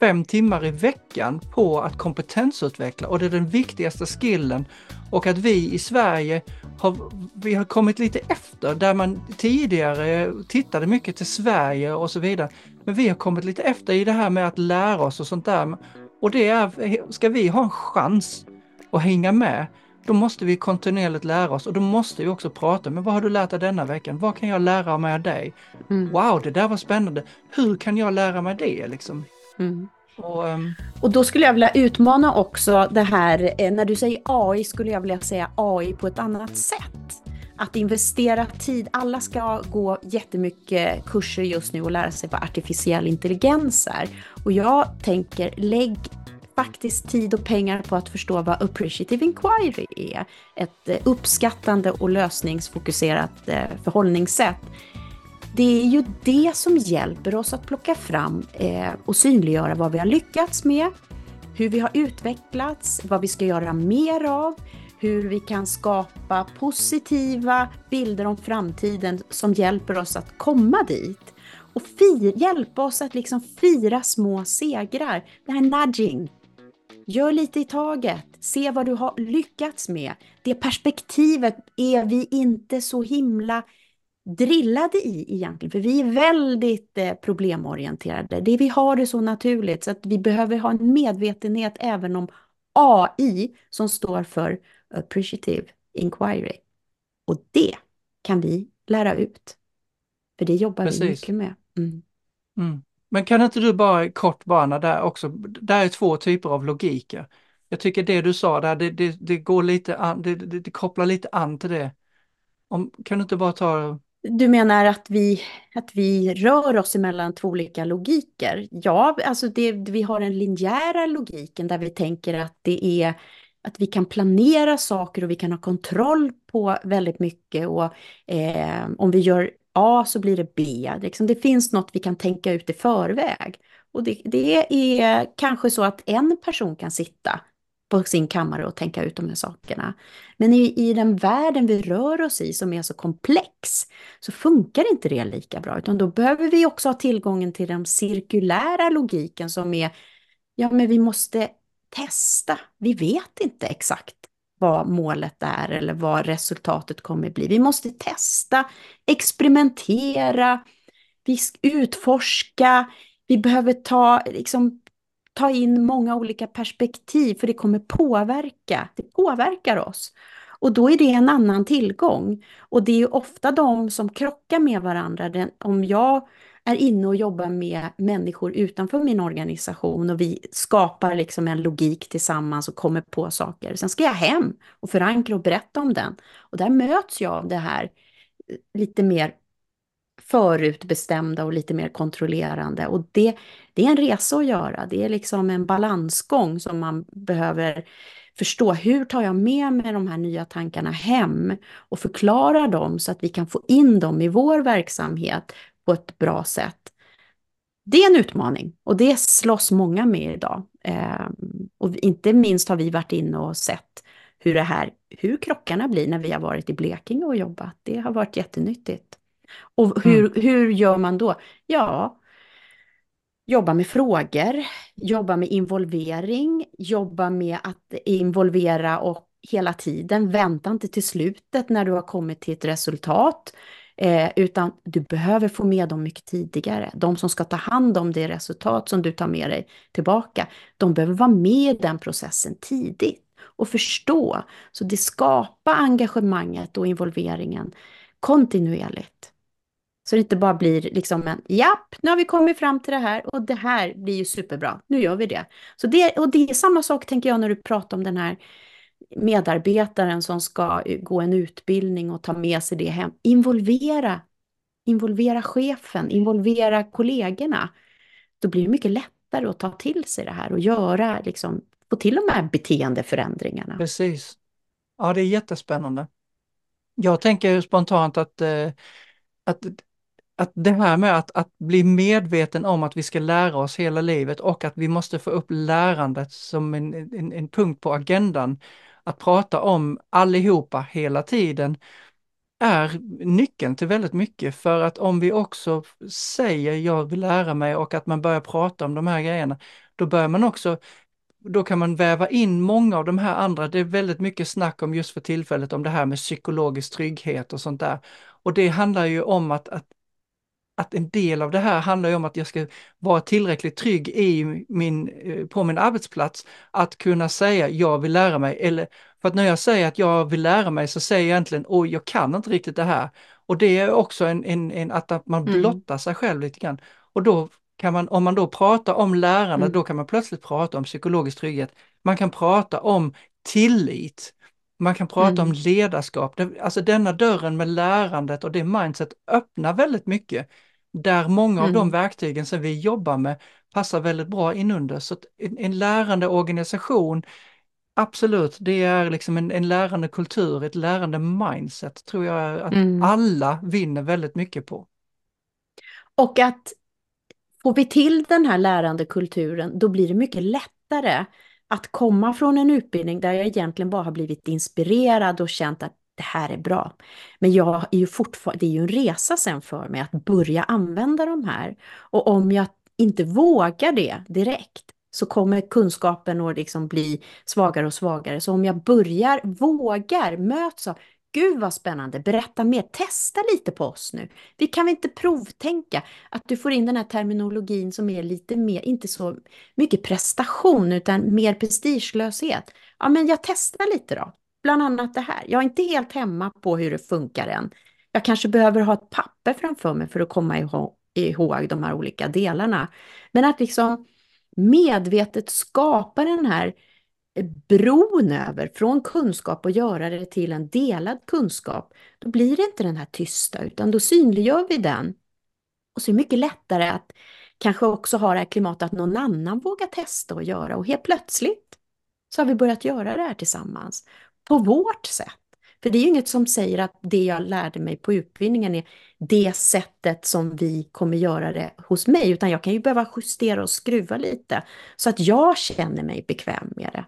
fem timmar i veckan på att kompetensutveckla och det är den viktigaste skillen. Och att vi i Sverige har, vi har kommit lite efter där man tidigare tittade mycket till Sverige och så vidare. Men vi har kommit lite efter i det här med att lära oss och sånt där. Och det är, ska vi ha en chans att hänga med då måste vi kontinuerligt lära oss och då måste vi också prata. Men vad har du lärt dig denna veckan? Vad kan jag lära mig av dig? Mm. Wow, det där var spännande. Hur kan jag lära mig det? Liksom? Mm. Och, um... och, då skulle jag vilja utmana också det här, eh, när du säger AI skulle jag vilja säga AI på ett annat sätt. Att investera tid, alla ska gå jättemycket kurser just nu och lära sig vad artificiell intelligens är. Och jag tänker, lägg faktiskt tid och pengar på att förstå vad appreciative inquiry är. Ett eh, uppskattande och lösningsfokuserat eh, förhållningssätt. Det är ju det som hjälper oss att plocka fram eh, och synliggöra vad vi har lyckats med, hur vi har utvecklats, vad vi ska göra mer av, hur vi kan skapa positiva bilder om framtiden som hjälper oss att komma dit. Och hjälpa oss att liksom fira små segrar. Det här nudging, Gör lite i taget. Se vad du har lyckats med. Det perspektivet är vi inte så himla drillade i egentligen, för vi är väldigt eh, problemorienterade. Det vi har det så naturligt så att vi behöver ha en medvetenhet även om AI som står för appreciative inquiry. Och det kan vi lära ut. För det jobbar Precis. vi mycket med. Mm. Mm. Men kan inte du bara kort bana där också, där är två typer av logiker. Jag tycker det du sa där, det, det, det går lite an, det, det, det, kopplar lite an till det. Om, kan du inte bara ta... Du menar att vi, att vi rör oss emellan två olika logiker? Ja, alltså det, vi har den linjära logiken där vi tänker att det är att vi kan planera saker och vi kan ha kontroll på väldigt mycket och eh, om vi gör A så blir det B. Liksom det finns något vi kan tänka ut i förväg. Och det, det, är kanske så att en person kan sitta på sin kammare och tänka ut de här sakerna. Men i, i den världen vi rör oss i som är så komplex så funkar inte det lika bra. Utan då behöver vi också ha tillgången till den cirkulära logiken som är, ja men vi måste testa. Vi vet inte exakt vad målet är eller vad resultatet kommer bli. Vi måste testa, experimentera, vi utforska, vi behöver ta, liksom, ta in många olika perspektiv för det kommer påverka, det påverkar oss. Och då är det en annan tillgång. Och det är ofta de som krockar med varandra. Den, om jag är inne och jobbar med människor utanför min organisation och vi skapar liksom en logik tillsammans och kommer på saker. Sen ska jag hem och förankra och berätta om den. Och där möts jag av det här eh, lite mer förutbestämda och lite mer kontrollerande. Och det, det är en resa att göra. Det är liksom en balansgång som man behöver förstå. Hur tar jag med mig de här nya tankarna hem och förklarar dem så att vi kan få in dem i vår verksamhet på ett bra sätt. Det är en utmaning och det slåss många med idag. Eh, och inte minst har vi varit inne och sett hur det här, hur krockarna blir när vi har varit i Blekinge och jobbat. Det har varit jättenyttigt. Och hur, mm. hur gör man då? Ja, jobba med frågor, jobba med involvering, jobba med att involvera och hela tiden, vänta inte till slutet när du har kommit till ett resultat, eh, utan du behöver få med dem mycket tidigare. De som ska ta hand om det resultat som du tar med dig tillbaka, de behöver vara med i den processen tidigt och förstå. Så det skapar engagemanget och involveringen kontinuerligt. Så det inte bara blir liksom en, japp, nu har vi kommit fram till det här och det här blir ju superbra, nu gör vi det. Så det, och det är samma sak tänker jag när du pratar om den här medarbetaren som ska eh, gå en utbildning och ta med sig det hem. Involvera, involvera chefen, involvera kollegorna. Då blir det mycket lättare att ta till sig det här och göra, liksom, få till de här beteendeförändringarna. Precis. Ja, det är jättespännande. Jag tänker spontant att, eh, att att det här med att, att bli medveten om att vi ska lära oss hela livet och att vi måste få upp lärandet som en, en, en punkt på agendan, att prata om allihopa hela tiden, är nyckeln till väldigt mycket för att om vi också säger jag vill lära mig och att man börjar prata om de här grejerna, då börjar man också då kan man väva in många av de här andra, det är väldigt mycket snack om just för tillfället om det här med psykologisk trygghet och sånt där. Och det handlar ju om att, att att en del av det här handlar om att jag ska vara tillräckligt trygg i min, eh, på min arbetsplats att kunna säga jag vill lära mig. Eller för att när jag säger att jag vill lära mig så säger jag egentligen oj, jag kan inte riktigt det här. Och det är också en, en, en att man mm. blottar mm. sig själv lite grann. Och då kan man, om man då pratar om lärande, mm. då kan man plötsligt prata om psykologisk trygghet. Man kan prata om tillit. Man kan prata mm. om ledarskap. Alltså denna dörren med lärandet och det mindset öppnar väldigt mycket där många av de mm. verktygen som vi jobbar med passar väldigt bra inunder. Så en, en lärande organisation, absolut, det är liksom en, en lärande kultur, ett lärande mindset tror jag att mm. alla vinner väldigt mycket på. Och att får vi till den här lärande kulturen, då blir det mycket lättare att komma från en utbildning där jag egentligen bara har blivit inspirerad och känt att det här är bra. Men jag är ju fortfarande, det är ju en resa sen för mig att börja använda de här. Och om jag inte vågar det direkt så kommer kunskapen att liksom bli svagare och svagare. Så om jag börjar, vågar, möts av, gud vad spännande, berätta mer, testa lite på oss nu. Vi kan väl inte provtänka att du får in den här terminologin som är lite mer, inte så mycket prestation utan mer prestigelöshet. Ja men jag testar lite då bland annat det här. Jag är inte helt hemma på hur det funkar än. Jag kanske behöver ha ett papper framför mig för att komma ihåg, ihåg de här olika delarna. Men att liksom medvetet skapa den här bron över från kunskap och göra det till en delad kunskap, då blir det inte den här tysta, utan då synliggör vi den. Och så är det mycket lättare att kanske också ha det här klimatet att någon annan vågar testa och göra och helt plötsligt så har vi börjat göra det här tillsammans på vårt sätt. För det är ju inget som säger att det jag lärde mig på utbildningen är det sättet som vi kommer göra det hos mig, utan jag kan ju behöva justera och skruva lite så att jag känner mig bekväm med det.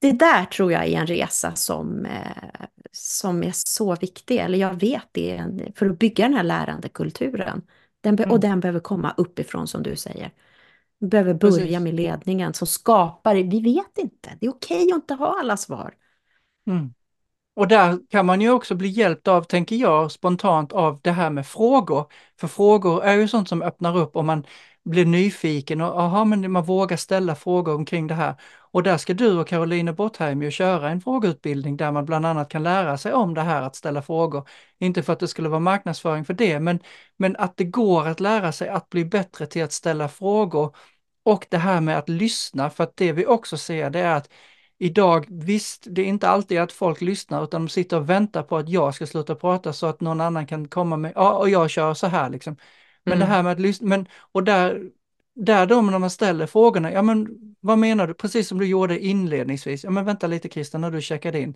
Det där tror jag är en resa som, eh, som är så viktig, eller jag vet det, för att bygga den här lärandekulturen. Den mm. Och den behöver komma uppifrån som du säger. Vi behöver börja Precis. med ledningen som skapar, vi vet inte, det är okej att inte ha alla svar. Mm. Och där kan man ju också bli hjälpt av, tänker jag, spontant av det här med frågor. För frågor är ju sånt som öppnar upp om man, blir nyfiken och aha, men man vågar ställa frågor omkring det här. Och där ska du och Caroline Bottheim ju köra en frågeutbildning där man bland annat kan lära sig om det här att ställa frågor. Inte för att det skulle vara marknadsföring för det, men, men att det går att lära sig att bli bättre till att ställa frågor. Och det här med att lyssna, för att det vi också ser det är att idag, visst, det är inte alltid att folk lyssnar utan de sitter och väntar på att jag ska sluta prata så att någon annan kan komma med, ja, och jag kör så här liksom. Men mm. det här med att lyssna, men, och där, där då när man ställer frågorna, ja men vad menar du, precis som du gjorde inledningsvis, ja men vänta lite Christian när du checkade in,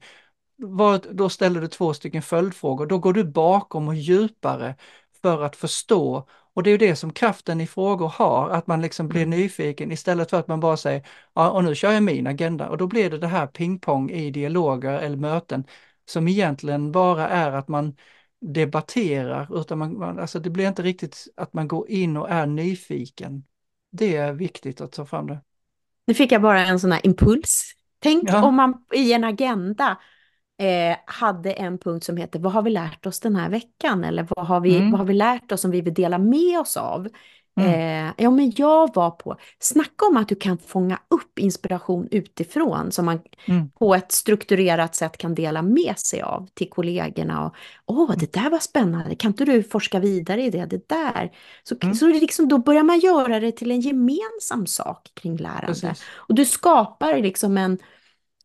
vad, då ställer du två stycken följdfrågor, då går du bakom och djupare för att förstå. Och det är ju det som kraften i frågor har, att man liksom blir mm. nyfiken istället för att man bara säger, ja och nu kör jag min agenda och då blir det det här pingpong i dialoger eller möten som egentligen bara är att man debatterar, utan man, man, alltså det blir inte riktigt att man går in och är nyfiken. Det är viktigt att ta fram det. Nu fick jag bara en sån här impuls. Tänk ja. om man i en agenda eh, hade en punkt som heter Vad har vi lärt oss den här veckan? Eller vad har vi, mm. vad har vi lärt oss som vi vill dela med oss av? Mm. Eh, ja, men jag var på, snacka om att du kan fånga upp inspiration utifrån som man mm. på ett strukturerat sätt kan dela med sig av till kollegorna. Och, Åh, det där var spännande, kan inte du forska vidare i det? Det där. Så, mm. så liksom, då börjar man göra det till en gemensam sak kring lärande. Precis. Och du skapar liksom en,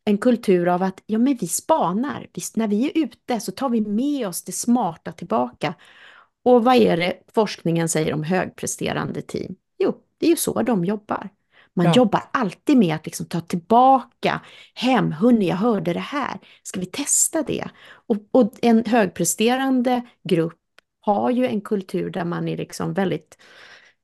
en kultur av att ja, men vi spanar. Visst, när vi är ute så tar vi med oss det smarta tillbaka. Och vad är det forskningen säger om högpresterande team? Jo, det är ju så de jobbar. Man ja. jobbar alltid med att liksom ta tillbaka hem, hörni, jag hörde det här, ska vi testa det? Och, och, en högpresterande grupp har ju en kultur där man är liksom väldigt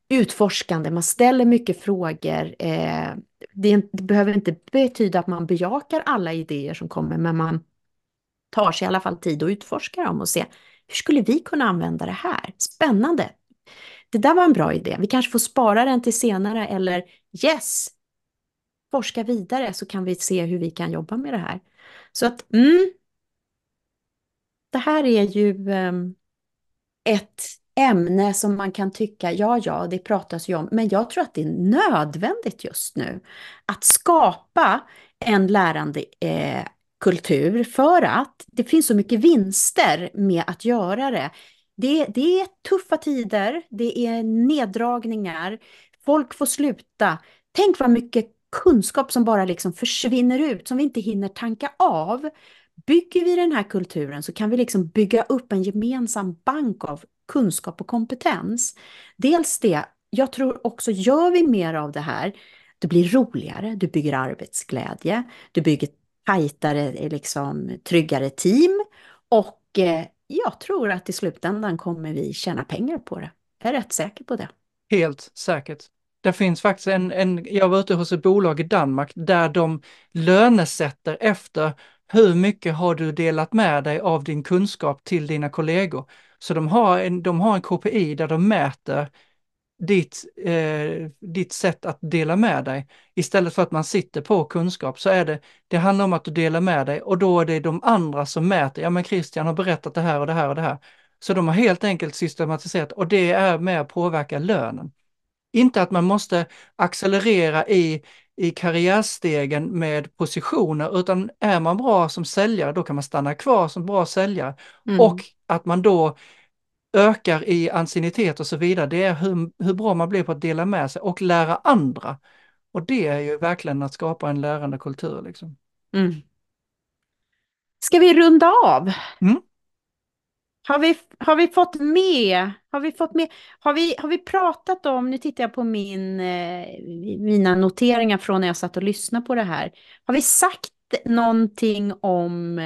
utforskande, man ställer mycket frågor. Eh, det, det, behöver inte betyda att man bejakar alla idéer som kommer, men man tar sig i alla fall tid att utforska dem och se hur skulle vi kunna använda det här? Spännande! Det där var en bra idé. Vi kanske får spara den till senare eller yes! Forska vidare så kan vi se hur vi kan jobba med det här. Så att, mm, det här är ju um, ett ämne som man kan tycka, ja, ja, det pratas ju om, men jag tror att det är nödvändigt just nu att skapa en lärande eh, kultur för att det finns så mycket vinster med att göra det. Det, det är tuffa tider, det är neddragningar, folk får sluta. Tänk vad mycket kunskap som bara liksom försvinner ut, som vi inte hinner tanka av. Bygger vi den här kulturen så kan vi liksom bygga upp en gemensam bank av kunskap och kompetens. Dels det, jag tror också, gör vi mer av det här, det blir roligare, du bygger arbetsglädje, du bygger tajtare, eh, liksom, tryggare team. Och eh, jag tror att i slutändan kommer vi tjäna pengar på det. Jag är rätt säker på det. Helt säkert. Det finns faktiskt en, en, jag var ute hos ett bolag i Danmark där de lönesätter efter hur mycket har du delat med dig av din kunskap till dina kollegor. Så de har en, de har en KPI där de mäter ditt, eh, ditt sätt att dela med dig. Istället för att man sitter på kunskap så är det, det handlar om att du delar med dig och då är det de andra som mäter, ja men Christian har berättat det här och det här och det här. Så de har helt enkelt systematiserat och det är med att påverka lönen. Inte att man måste accelerera i, i karriärstegen med positioner, utan är man bra som säljare, då kan man stanna kvar som bra säljare. Mm. Och att man då ökar i anciennitet och så vidare, det är hur, hur bra man blir på att dela med sig och lära andra. Och det är ju verkligen att skapa en lärande kultur. Liksom. Mm. Ska vi runda av? Mm. Har vi, har vi fått med, har vi fått med, har vi, har vi pratat om, nu tittar jag på min, eh, mina noteringar från när jag satt och lyssnade på det här. Har vi sagt någonting om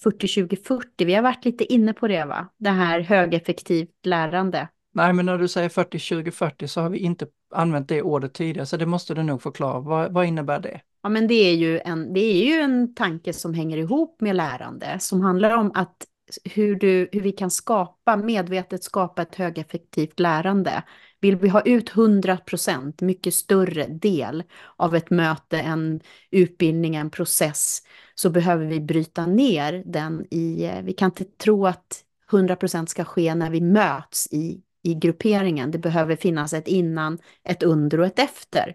40-20-40. Eh, Vi har varit lite inne på det, va? Det här högeffektivt lärande. Nej, men när du säger 40-20-40 så har vi inte använt det ordet tidigare, så det måste du nog förklara. Vad, vad innebär det? Ja, men det är, ju en, det är ju en tanke som hänger ihop med lärande, som handlar om att hur, du, hur vi kan skapa, medvetet skapa ett högeffektivt lärande. Vill vi ha ut 100 procent, mycket större del av ett möte, en utbildning, en process, så behöver vi bryta ner den i, eh, vi kan inte tro att 100 procent ska ske när vi möts i, i i grupperingen. Det behöver finnas ett innan, ett under och ett efter.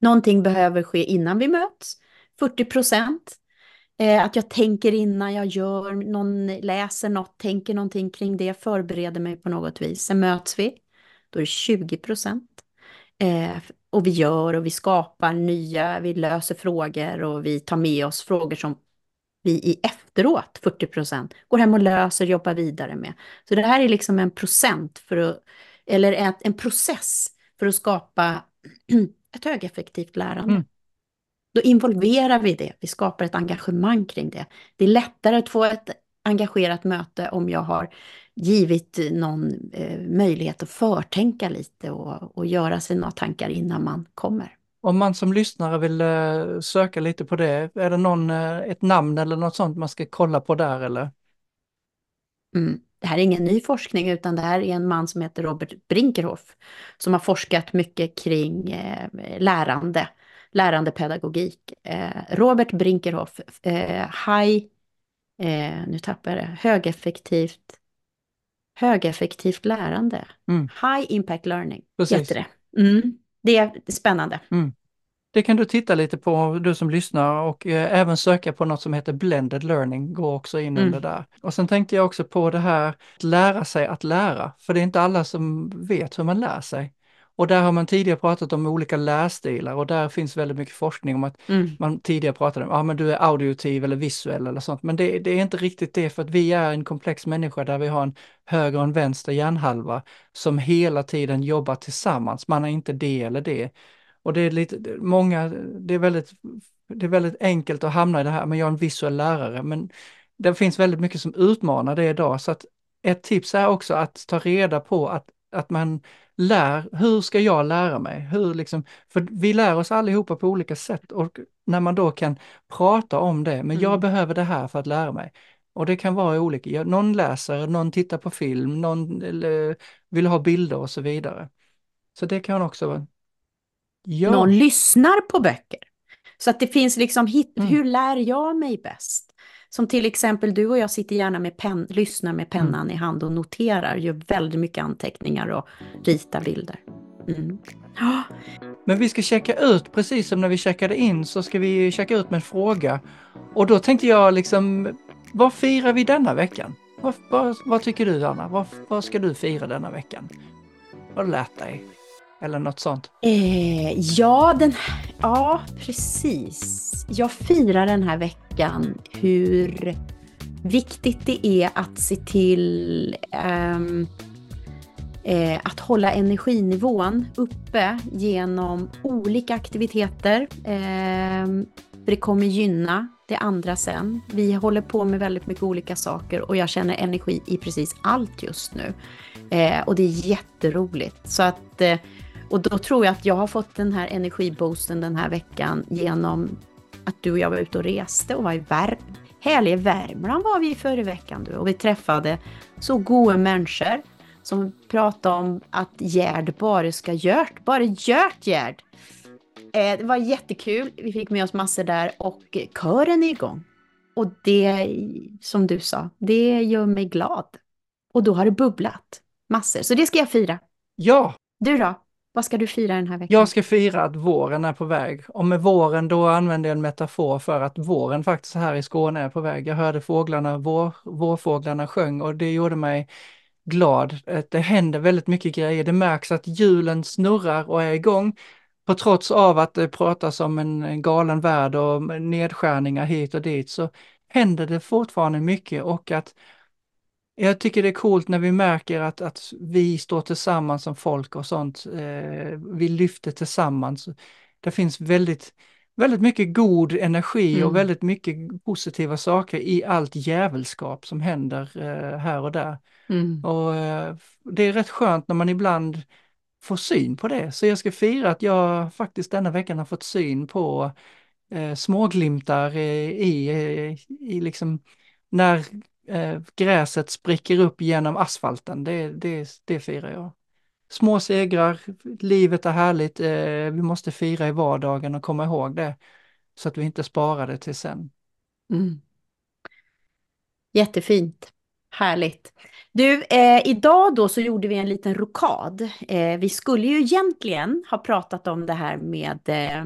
Någonting behöver ske innan vi möts, 40 procent. Eh, att jag tänker innan jag gör, någon läser något, tänker någonting kring det, förbereder mig på något vis. Sen möts vi, då är det 20 procent. Eh, och vi gör och vi skapar nya, vi löser frågor och vi tar med oss frågor som vi i efteråt, 40 procent, går hem och löser, jobbar vidare med. Så det här är liksom en procent för att, eller en, en process för att skapa ett högeffektivt lärande. Mm. Då involverar vi det, vi skapar ett engagemang kring det. Det är lättare att få ett engagerat möte om jag har givit någon eh, möjlighet att förtänka lite och, och göra sina tankar innan man kommer. Om man som lyssnare vill eh, söka lite på det, är det någon, eh, ett namn eller något sånt man ska kolla på där eller? Mm. Det här är ingen ny forskning utan det här är en man som heter Robert Brinkerhoff som har forskat mycket kring eh, lärande, lärandepedagogik. Eh, Robert Brinkerhoff, eh, high, eh, nu tappar jag det, högeffektivt, högeffektivt lärande. Mm. High impact learning Precis. heter det. Mm. Det är spännande. Mm. Det kan du titta lite på, du som lyssnar, och eh, även söka på något som heter blended learning, går också in mm. under där. Och sen tänkte jag också på det här att lära sig att lära, för det är inte alla som vet hur man lär sig. Och där har man tidigare pratat om olika lärstilar och där finns väldigt mycket forskning om att mm. man tidigare pratade om, ja ah, men du är auditiv eller visuell eller sånt, men det, det, är inte riktigt det för att vi är en komplex människa där vi har en höger och en vänster hjärnhalva som hela tiden jobbar tillsammans, man är inte det eller det. Och det är lite, många, det är väldigt, det är väldigt enkelt att hamna i det här, men jag är en visuell lärare, men det finns väldigt mycket som utmanar det idag, så att ett tips är också att ta reda på att, att man lär, hur ska jag lära mig? Hur liksom, för vi lär oss allihopa på olika sätt och när man då kan prata om det, men jag mm. behöver det här för att lära mig. Och det kan vara olika, någon läser, någon tittar på film, någon vill ha bilder och så vidare. Så det kan också vara Ja. Någon lyssnar på böcker. Så att det finns liksom, hit, mm. hur lär jag mig bäst? Som till exempel du och jag sitter gärna med pen, lyssnar med pennan mm. i hand och noterar, gör väldigt mycket anteckningar och ritar bilder. Mm. Oh. Men vi ska checka ut, precis som när vi checkade in så ska vi checka ut med en fråga. Och då tänkte jag liksom, vad firar vi denna veckan? Vad, vad, vad tycker du Anna? Vad, vad ska du fira denna veckan? Vad lärt dig? Eller något sånt? Eh, ja, den, ja, precis. Jag firar den här veckan hur viktigt det är att se till um, eh, att hålla energinivån uppe genom olika aktiviteter. Eh, för det kommer gynna det andra sen. Vi håller på med väldigt mycket olika saker och jag känner energi i precis allt just nu. Eh, och det är jätteroligt. Så att eh, och då tror jag att jag har fått den här energiboosten den här veckan genom att du och jag var ute och reste och var i Värm härliga Värmland var vi förra veckan du och vi träffade så goda människor som pratade om att Gerd bara ska gjort, bara gjort Gerd. Eh, det var jättekul, vi fick med oss massor där och kören är igång. Och det, som du sa, det gör mig glad. Och då har det bubblat massor, så det ska jag fira. Ja! Du då? Vad ska du fira den här veckan? Jag ska fira att våren är på väg. Och med våren då använder jag en metafor för att våren faktiskt här i Skåne är på väg. Jag hörde fåglarna, vår, vårfåglarna sjöng och det gjorde mig glad. Eh, det händer väldigt mycket grejer. Det märks att hjulen snurrar och är igång. På trots av att det pratas om en galen värld och nedskärningar hit och dit så händer det fortfarande mycket och att jag tycker det är coolt när vi märker att, att vi står tillsammans som folk och sånt. Eh, vi lyfter tillsammans. Det finns väldigt, väldigt mycket god energi mm. och väldigt mycket positiva saker i allt jävelskap som händer eh, här och där. Mm. Och eh, Det är rätt skönt när man ibland får syn på det. Så jag ska fira att jag faktiskt denna veckan har fått syn på eh, småglimtar i, i, i liksom när eh, gräset spricker upp genom asfalten, det, det, det firar jag. Små segrar, livet är härligt, eh, vi måste fira i vardagen och komma ihåg det. Så att vi inte sparar det till sen. Mm. Jättefint. Härligt. Du, eh, idag då så gjorde vi en liten rokad. Eh, vi skulle ju egentligen ha pratat om det här med eh,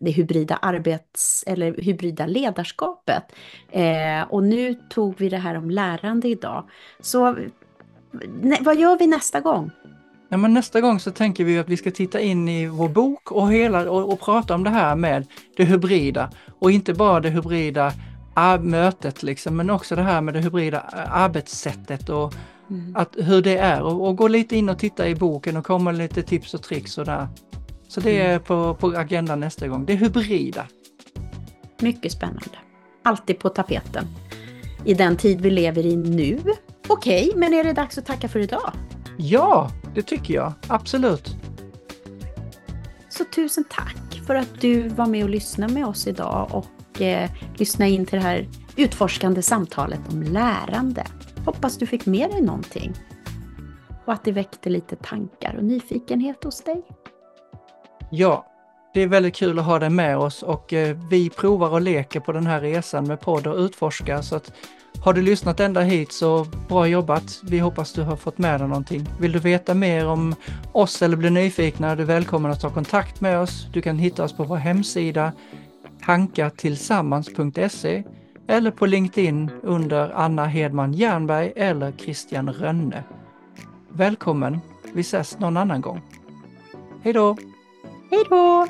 det hybrida arbets eller hybrida ledarskapet. Eh, och nu tog vi det här om lärande idag. Så vad gör vi nästa gång? Ja, men nästa gång så tänker vi att vi ska titta in i vår bok och, hela, och, och prata om det här med det hybrida. Och inte bara det hybrida mötet liksom, men också det här med det hybrida arbetssättet och mm. att, hur det är och, och, gå lite in och titta i boken och komma med lite tips och tricks och där. Så det mm. är på, på agendan nästa gång, det hybrida. Mycket spännande. Alltid på tapeten. I den tid vi lever i nu. Okej, men är det dags att tacka för idag? Ja, det tycker jag. Absolut. Så tusen tack för att du var med och lyssnade med oss idag och eh, lyssna in till det här utforskande samtalet om lärande. Hoppas du fick med dig någonting och att det väckte lite tankar och nyfikenhet hos dig. Ja, det är väldigt kul att ha dig med oss och eh, vi provar och leker på den här resan med podd och utforska så att har du lyssnat ända hit så bra jobbat. Vi hoppas du har fått med dig någonting. Vill du veta mer om oss eller bli nyfikna är du välkommen att ta kontakt med oss. Du kan hitta oss på vår hemsida tankatillsammans.se eller på LinkedIn under Anna Hedman Jernberg eller Christian Rönne. Välkommen! Vi ses någon annan gång. Hej då! Hej då!